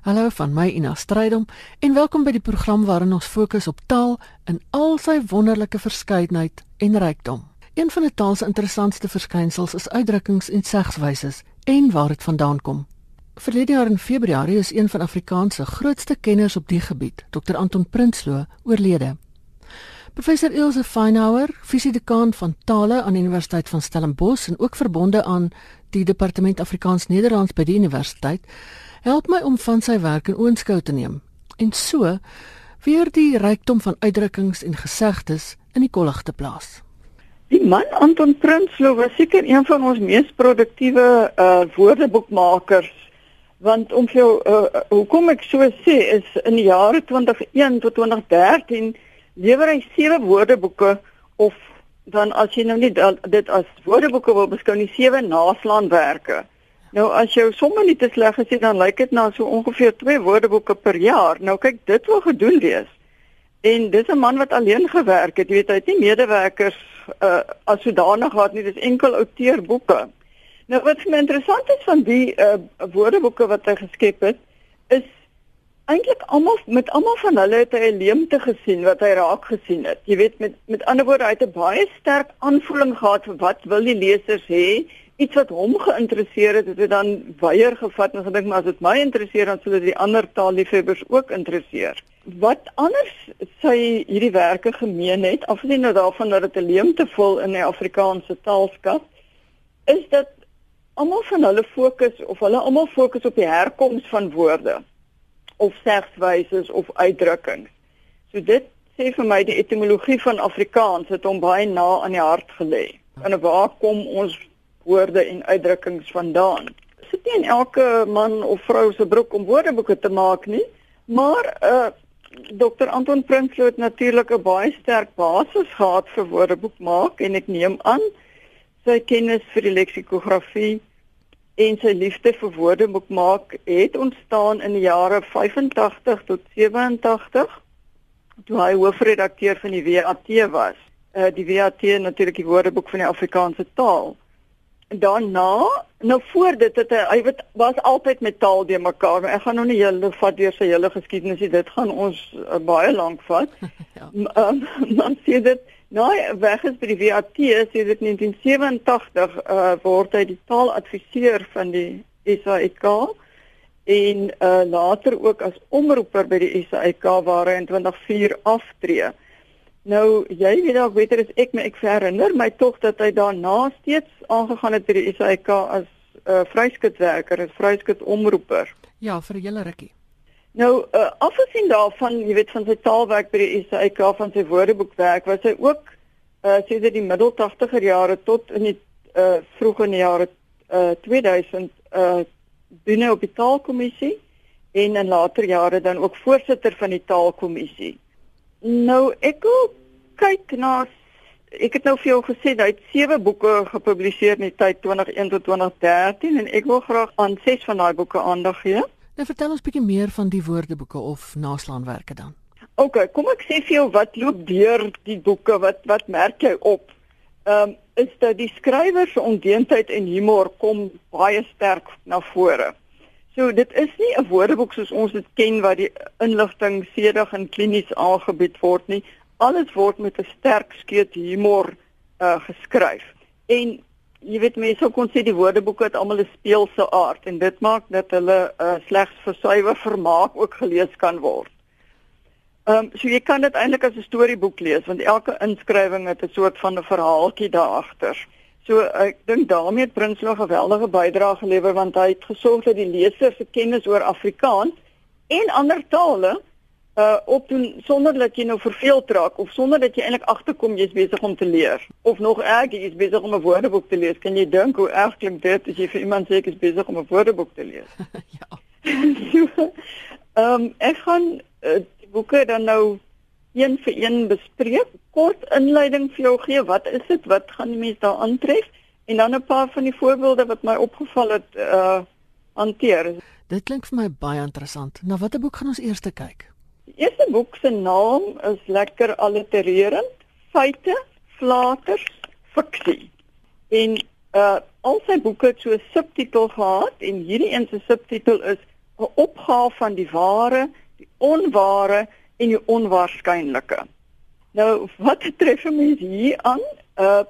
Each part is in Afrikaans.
Hallo van my Ina Strydom en welkom by die program waarin ons fokus op taal in al sy wonderlike verskeidenheid en rykdom. Een van die taal se interessantste verskynsels is uitdrukkings en segswyse en waar dit vandaan kom. Verlede jaar in Februarie is een van Afrikaans se grootste kenners op die gebied, Dr Anton Prinsloo, oorlede. Professor Ilse Feinhauer, fisiedekaan van tale aan die Universiteit van Stellenbosch en ook verbonde aan die Departement Afrikaans-Nederlands by die universiteit, help my om van sy werk in oënskou te neem en so weer die rykdom van uitdrukkings en gesegdes in die kollig te plaas. Die man Anton Prinsloo was seker een van ons mees produktiewe uh woordeboekmakers want om jou uh, hoekom ek so sê is in die jare 2001 tot 2013 lewer hy sewe woordeboeke of dan as jy nou nie dit as woordeboeke wil beskou nie sewe naslaanwerke. Nou as jy sommer nie te sleg gesê dan lyk dit na so ongeveer 2 woordeboeke per jaar. Nou kyk, dit wil gedoen wees. En dis 'n man wat alleen gewerk het. Jy weet, hy het nie medewerkers uh as sodanig gehad nie. Dis enkel outeurboeke. Nou wat vir my interessant is van die uh woordeboeke wat hy geskep het, is eintlik almal met almal van hulle het hy 'n leemte gesien wat hy raak gesien het. Jy weet met met ander woorde hy het 'n baie sterk aanvoeling gehad vir wat wil die lesers hê iets wat hom geïnteresseer het, het hy dan weier gevat en gedink maar as dit my interesseer dan sou dit die ander taalliefhebbers ook interesseer. Wat anders sy hierdie werke gemeen het, afgesien nou daarvan dat dit 'n leemte vol in die Afrikaanse taalskat, is dat almal van hulle fokus of hulle almal fokus op die herkoms van woorde of segswyse of uitdrukkings. So dit sê vir my die etimologie van Afrikaans het hom baie na aan die hart gelê. En waar kom ons woorde en uitdrukkings vandaan. Is nie elke man of vrou se broek om woordeboeke te maak nie, maar uh Dr. Anton Prinsloo het natuurlik 'n baie sterk basis gehad vir woordeboek maak en ek neem aan sy kennis vir die leksikografie en sy liefde vir woordeboek maak het ontstaan in die jare 85 tot 87 toe hy hoofredakteur van die WAT was. Uh die WAT natuurlik die woordeboek van die Afrikaanse taal daarna nou voor dit het hy, hy weet was altyd met taal de mekaar maar ek gaan nou nie hele vat deur sy hele geskiedenis dit gaan ons uh, baie lank vat ja. um, dan sê dit nou weg is by die WAT sê dit 1987 uh, word hy die taaladviseur van die SAIK en uh, later ook as omroeper by die SAIK waar hy in 2004 aftree Nou jy weet dalk beter as ek, maar ek herinner my tog dat hy daarna steeds aangegaan het by die SAIK as 'n uh, vryskutwerker, as vryskut omroeper. Ja, vir 'n hele rukkie. Nou, uh, afgesien daarvan, jy weet van sy taalwerk by die SAIK van sy woordeboekwerk, was hy ook uh sedert die middel 80er jare tot in die uh vroeë jare uh 2000 uh binne op die taalkommissie en in later jare dan ook voorsitter van die taalkommissie. Nou ek wil kyk na ek het nou vir jou gesê hy het sewe boeke gepubliseer in die tyd 2001 tot 2013 en ek wil graag aan ses van daai boeke aandag gee. Nou vertel ons bietjie meer van die woordeboeke of naslaanwerke dan. OK, kom ek sê vir jou wat loop deur die boeke, wat wat merk jy op? Ehm um, is dat die skrywer se ondeentheid en humor kom baie sterk na vore. So dit is nie 'n woordeboek soos ons dit ken wat die inligting sedig en klinies aangebied word nie. Alles word met 'n sterk skeut humor uh geskryf. En jy weet mense kon sê die woordeboeke het almal 'n speelse aard en dit maak dat hulle uh slegs vir suiwer vermaak ook gelees kan word. Ehm um, so jy kan dit eintlik as 'n storieboek lees want elke inskrywing het 'n soort van 'n verhaaltjie daar agter. So ek dink daarmee het Prinsloo 'n geweldige bydrae gelewer want hy het gesorg dat die leser se kennis oor Afrikaans en ander tale uh opdoen sonder dat jy nou verveeld raak of sonder dat jy eintlik agterkom jy's besig om te leer of nog erger jy's besig om 'n woordeboek te lees. Kan jy dink hoe erg klink dit as jy vir iemand sê ek is besig om 'n woordeboek te lees? ja. Ehm um, ek gaan uh, die boeke dan nou een vir een bespreek. Kort inleiding vir jou gee, wat is dit? Wat gaan die mens daar aantref? En dan 'n paar van die voorbeelde wat my opgeval het uh hanteer. Dit klink vir my baie interessant. Na watter boek gaan ons eers kyk? Eerste boek se naam is lekker allitererend: Feite, Flaters, Fiksie. En uh al sy boeke het so 'n subtitel gehad en hierdie een se subtitel is 'n opgaaf van die ware, die onware en die onwaarskynlike. Nou, wat tref mense hier aan? Uh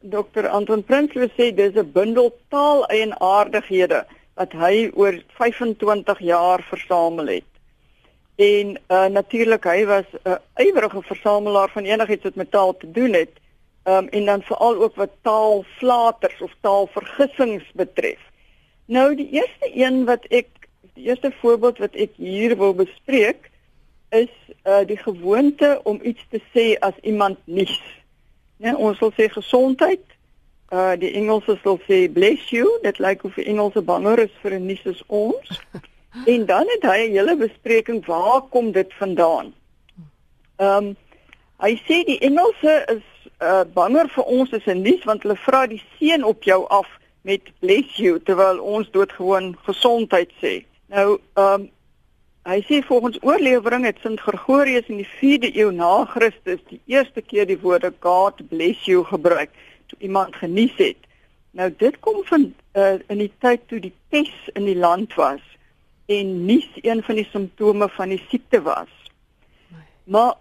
Dr. Anton Prinsloo sê dis 'n bundel taaleienaardighede wat hy oor 25 jaar versamel het. En uh natuurlik hy was 'n uh, ywerige versamelaar van enigiets wat met taal te doen het. Um en dan veral ook wat taalflaters of taalvergissings betref. Nou die eerste een wat ek die eerste voorbeeld wat ek hier wil bespreek is uh die gewoonte om iets te sê as iemand nies. Ja, ons sal sê gesondheid. Uh die Engelse sal sê bless you. Dit lyk of die Engelse banger is vir 'n nies soos ons. En dan het hy 'n hele bespreking waar kom dit vandaan? Ehm um, hy sê die Engelse is uh banger vir ons as 'n nuus want hulle vra die seën op jou af met bless you terwyl ons doodgewoon gesondheid sê. Nou ehm um, hy sê volgens oorlewering het Sint Gregorius in die 4de eeu na Christus die eerste keer die woorde God bless you gebruik toe iemand genies het. Nou dit kom van uh in die tyd toe die pes in die land was en nie een van die simptome van die siekte was. Maar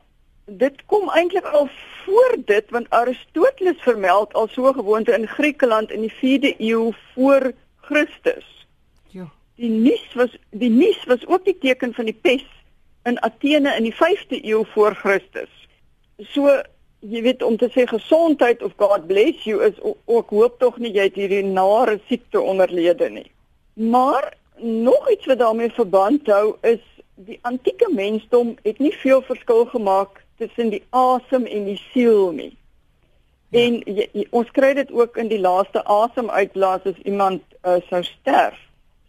dit kom eintlik al voor dit want Aristoteles vermeld al so gewoonte in Griekeland in die 4de eeu voor Christus. Ja. Die nies was die nies was ook die teken van die pes in Athene in die 5de eeu voor Christus. So jy weet om te sê gesondheid of God bless you is ook hoop tog nie jy het hierdie nare siekte onderlede nie. Maar nog iets wat daarmee verband hou is die antieke mensdom het nie veel verskil gemaak tussen die asem en die siel nie. Ja. En jy, jy, ons kry dit ook in die laaste asemuitblaas as iemand uh, sou sterf.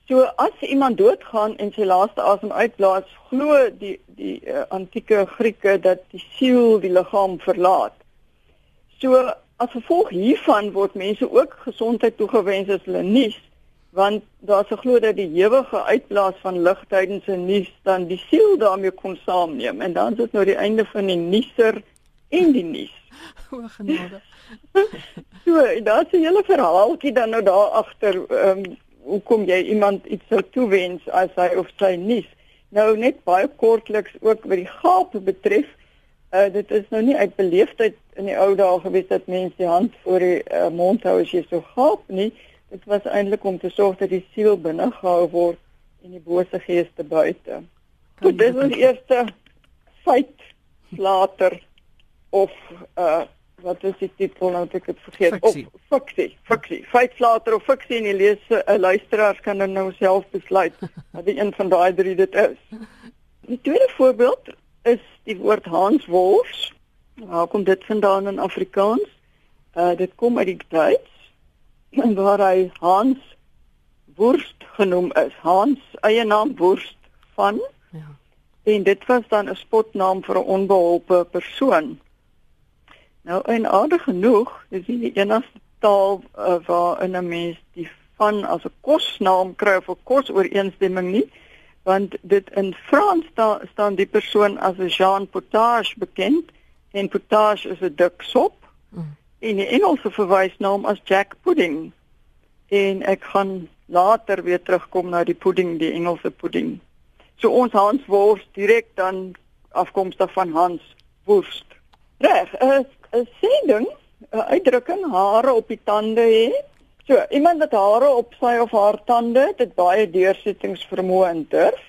So as iemand doodgaan en sy laaste asem uitblaas, glo die die uh, antieke Grieke dat die siel die liggaam verlaat. So as gevolg hiervan word mense ook gesondheid toegewens as hulle nies want daar's 'n glo dat die ewige uitblaas van lig tydens 'n nuus dan die siel daarmee kon saamneem en dan is dit nou die einde van die nuuser en die nuus. O genade. so, daar's 'n hele verhaaltjie dan nou daar agter ehm um, hoe kom jy iemand iets sou toewens as hy of sy nuus. Nou net baie kortliks ook wat die gaap betref. Uh dit is nou nie uit beleefdheid in die ou dae gewees dat mense die hand voor die uh, mond hou as jy so gaap nie. Dit was eintlik om te sorg dat die siel binne gehou word en die bose geeste buite. So dit was die eerste feit later of uh wat is die titel nou ek het vergeet fiksie. of fiksie fiksie feit later of fiksie en die leser uh, luisteraars kan dan nou self besluit wat die een van daai drie dit is. Die tweede voorbeeld is die woord Hans Wors. Waar kom dit vandaan in Afrikaans? Uh dit kom uit die Duits waar hy Hans Wurst genoem is. Hans eie naam Wurst van. Ja. En dit was dan 'n spotnaam vir 'n onbeholpe persoon. Nou en aardig genoeg, dis nie die enigste taal uh, waar 'n mens die van as 'n kosnaam kry of 'n kosooreenstemming nie, want dit in Frans sta, staan die persoon as Jean Potage bekend en Potage is 'n dik sop. Mm en die Engelse verwysnaam as Jack Pudding. En ek gaan later weer terugkom na die pudding, die Engelse pudding. So ons Hans Wurst direk dan afkomstig van Hans Wurst. Reg, 'n 'n sending, 'n uitdrukking hare op die tande hê. So, iemand wat hare op sy of haar tande, dit baie deursettingsvermoë in durf.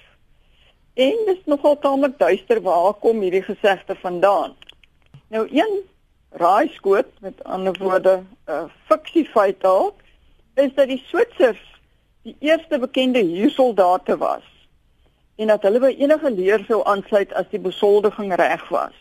En dis nogal tamelik duister waar kom hierdie gesegde vandaan. Nou een raaiskoot met ander woorde 'n uh, fiksiefeit dalk is dat die Switsers die eerste bekende huursoldate was en dat hulle by enige leer sou aansluit as die besoldiging reg was.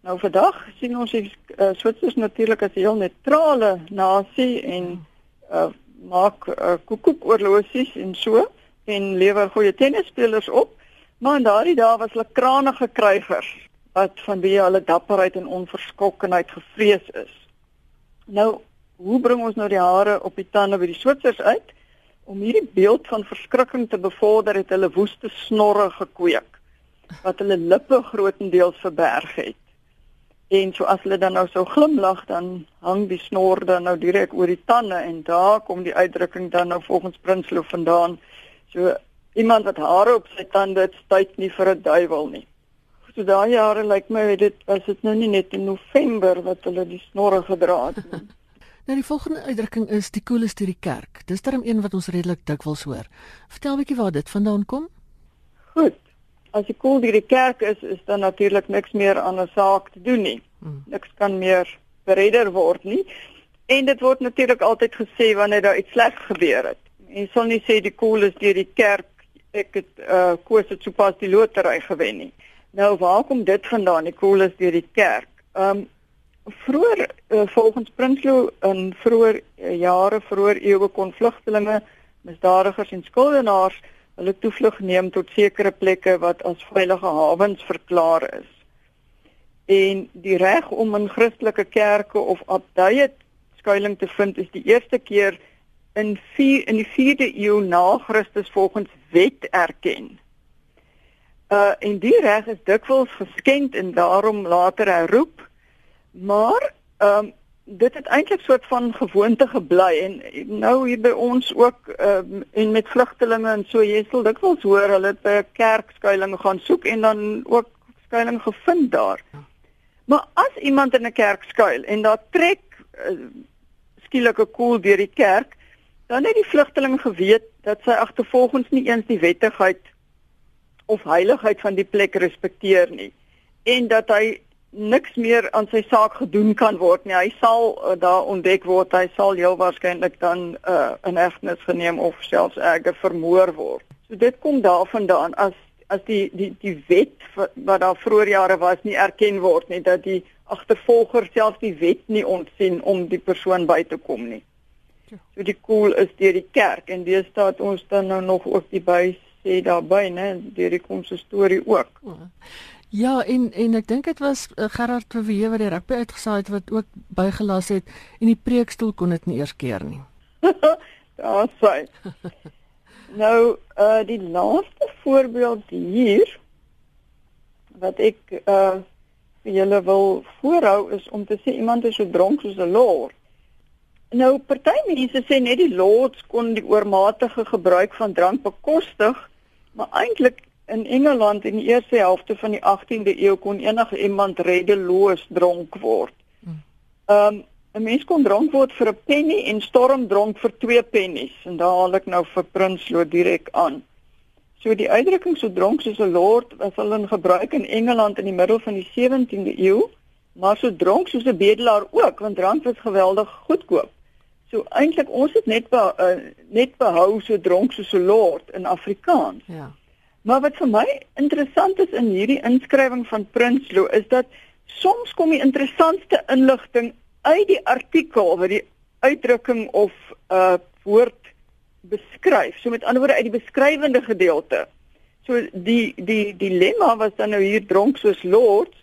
Nou vandag sien ons die uh, Switsers natuurlik as 'n heel neutrale nasie en uh, maak uh, koekoek oorlosies en so en lewer goeie tennisspelers op, maar in daardie dae was hulle kranige krygers wat van wie hulle dapperheid en onverskrokkenheid gevrees is. Nou, hoe bring ons nou die hare op die tande by die Switsers uit? Om hierdie beeld van verskrikking te bevorder het hulle woeste snorre gekweek wat hulle lippe grootendeels verberg het. En so as hulle dan nou so glimlag dan hang die snor dan nou direk oor die tande en daar kom die uitdrukking dan nou volgens Prinsloo vandaan. So iemand wat hare op sy tande het, tyd nie vir 'n duiwel nie. So daai jare lyk like my dit was dit nou nie net in November wat hulle die snorre gedra het nie. nou die volgende uitdrukking is die koeles deur die kerk. Dis darem een wat ons redelik dikwels hoor. Vertel bietjie waar dit vandaan kom? Goed. As die koel deur die kerk is, is dan natuurlik niks meer aan 'n saak te doen nie. Hmm. Niks kan meer beredder word nie. En dit word natuurlik altyd gesê wanneer daar iets sleg gebeur het. Jy sal nie sê die koel is deur die kerk ek het uh koers het sopas die lotery gewen nie. Nou waar kom dit vandaan? Die koel is deur die kerk. Um vroeër uh, volgens Prinsloo in vroeër uh, jare vroeër eeue kon vlugtelinge, misdadigers en skuldenaars hulle toevlug neem tot sekere plekke wat as veilige hawens verklaar is. En die reg om in Christelike kerke of abdye skuilings te vind is die eerste keer in 4 in die 4de eeu na Christus volgens wet erken. Uh en die reg is dikwels geskenk en daarom later herroep. Maar ehm um, dit het eintlik soort van gewoonte gebly en nou hier by ons ook ehm um, en met vlugtelinge en so jy sal dikwels hoor hulle het by 'n kerk skuilings gaan soek en dan ook skuilings gevind daar. Maar as iemand in 'n kerk skuil en daar trek uh, skielike koel deur die kerk, dan het die vlugteling geweet dat sy agtervolgens nie eens die wettigheid of heiligheid van die plek respekteer nie en dat hy niks meer aan sy saak gedoen kan word nie. Hy sal uh, daar ontdek word, hy sal heel waarskynlik dan uh, in hegtenis geneem of selfs erger vermoor word. So dit kom daarvandaan as as die die die wet wat daar vroeër jare was nie erken word nie dat die agtervolger self die wet nie ontsien om die persoon by te kom nie. So die koel is deur die kerk en dis staat ons dan nou nog ook die by sê daarby nê deur die kom se storie ook. Ja en en ek dink dit was uh, Gerard Verwee wat die rugby uitgesaai het wat ook bygelas het en die preekstoel kon dit nie eers keer nie. ja, sê. nou uh die laaste voorbeeld hier wat ek uh vir julle wil voorhou is om te sê iemand is so dronk soos 'n lord. Nou party mense sê net die lords kon die oormatige gebruik van drank bekostig, maar eintlik in Engeland in die eerste helfte van die 18de eeu kon enige iemand redeloos dronk word. Hmm. Ehm um, 'n mens kon dronk word vir 'n penny en stormdronk vir 2 pennies en daar haal ek nou vir Prinsloo direk aan. So die uitdrukking so dronk soos 'n lord was al in gebruik in Engeland in die middel van die 17de eeu, maar so dronk soos 'n bedelaar ook, want drank was geweldig goedkoop. So eintlik ons het net be, uh, net behou so dronk soos 'n lord in Afrikaans. Ja. Maar wat vir my interessant is in hierdie inskrywing van Prinsloo is dat soms kom die interessantste inligting uit die artikel wat die uitdrukking of 'n uh, woord beskryf. So met ander woorde uit die beskrywende gedeelte. So die die dilemma was dan nou hier dronk soos lords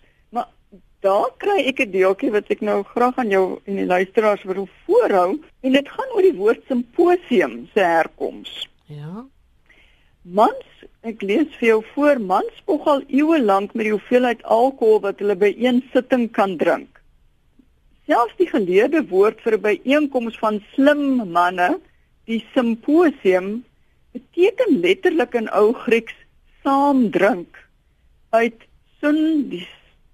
daar kry ek 'n deeltjie wat ek nou graag aan jou en die luisteraars wil voorhou en dit gaan oor die woord simposium se herkoms. Ja. Mans, ek lees vir jou voor, mans spog al eeue lank met die hoeveelheid alkohol wat hulle by een sitting kan drink. Selfs die geleerde woord vir 'n byeenkoms van slim manne, die simposium, beteken letterlik in ou Grieks saam drink uit sin die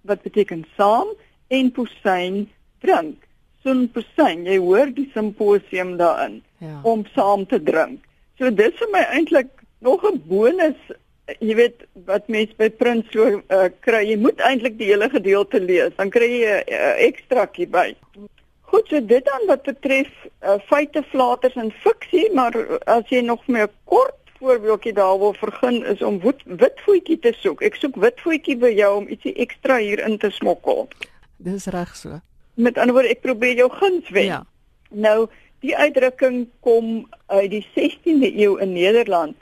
wat beteken saam en posein drink. So'n posein, jy hoor die simposium daarin ja. om saam te drink. So dis vir my eintlik nog 'n bonus, jy weet wat mense by Prinsloo uh, kry. Jy moet eintlik die hele gedeelte lees, dan kry jy 'n uh, uh, ekstrakie by. Goed, so dit dan wat betref uh, feite, flaters en fiksie, maar as jy nog meer kort voorbeeldjie daar wil vergun is om wit witvoetjie te soek. Ek soek witvoetjie by jou om ietsie ekstra hier in te smokkel. Dis reg so. Met ander woorde, ek probeer jou guns wen. Ja. Nou, die uitdrukking kom uit die 16de eeu in Nederland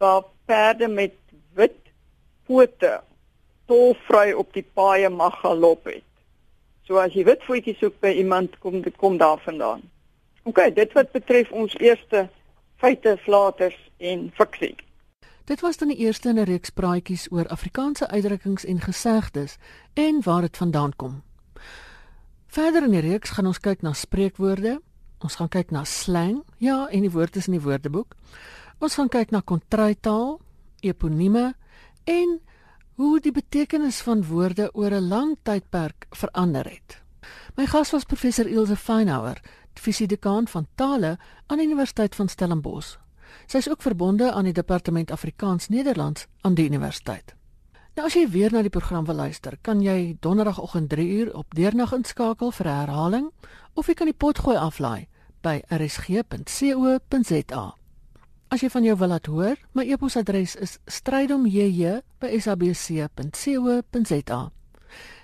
waar perde met wit pote tolvry op die paaie mag galop het. So as jy witvoetjie soek by iemand, kom dit kom daarvandaan. OK, dit wat betref ons eerste feite, flaters en fiksie. Dit was dan die eerste in 'n reeks praatjies oor Afrikaanse uitdrukkings en gesegdes en waar dit vandaan kom. Verder in die reeks gaan ons kyk na spreekwoorde, ons gaan kyk na slang, ja, en die woorde is in die woordeboek. Ons gaan kyk na kontraitaal, eponieme en hoe die betekenis van woorde oor 'n lang tydperk verander het. My gas was professor Ilse Feinhauer, fisiedekaan van tale aan die Universiteit van Stellenbosch. Sy is ook verbonde aan die Departement Afrikaans Nederlands aan die universiteit. Nou as jy weer na die program wil luister, kan jy donderdagoggend 3 uur op deernag inskakel vir herhaling of jy kan die potgooi aflaai by rsg.co.za. As jy van jou wil laat hoor, my e-posadres is strydomjj@sabc.co.za.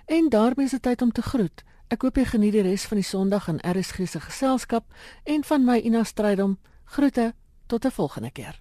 En daarmee is dit tyd om te groet. Ek hoop jy geniet die res van die Sondag in RSG se geselskap en van my Ina Strydom groete tot 'n volgende keer.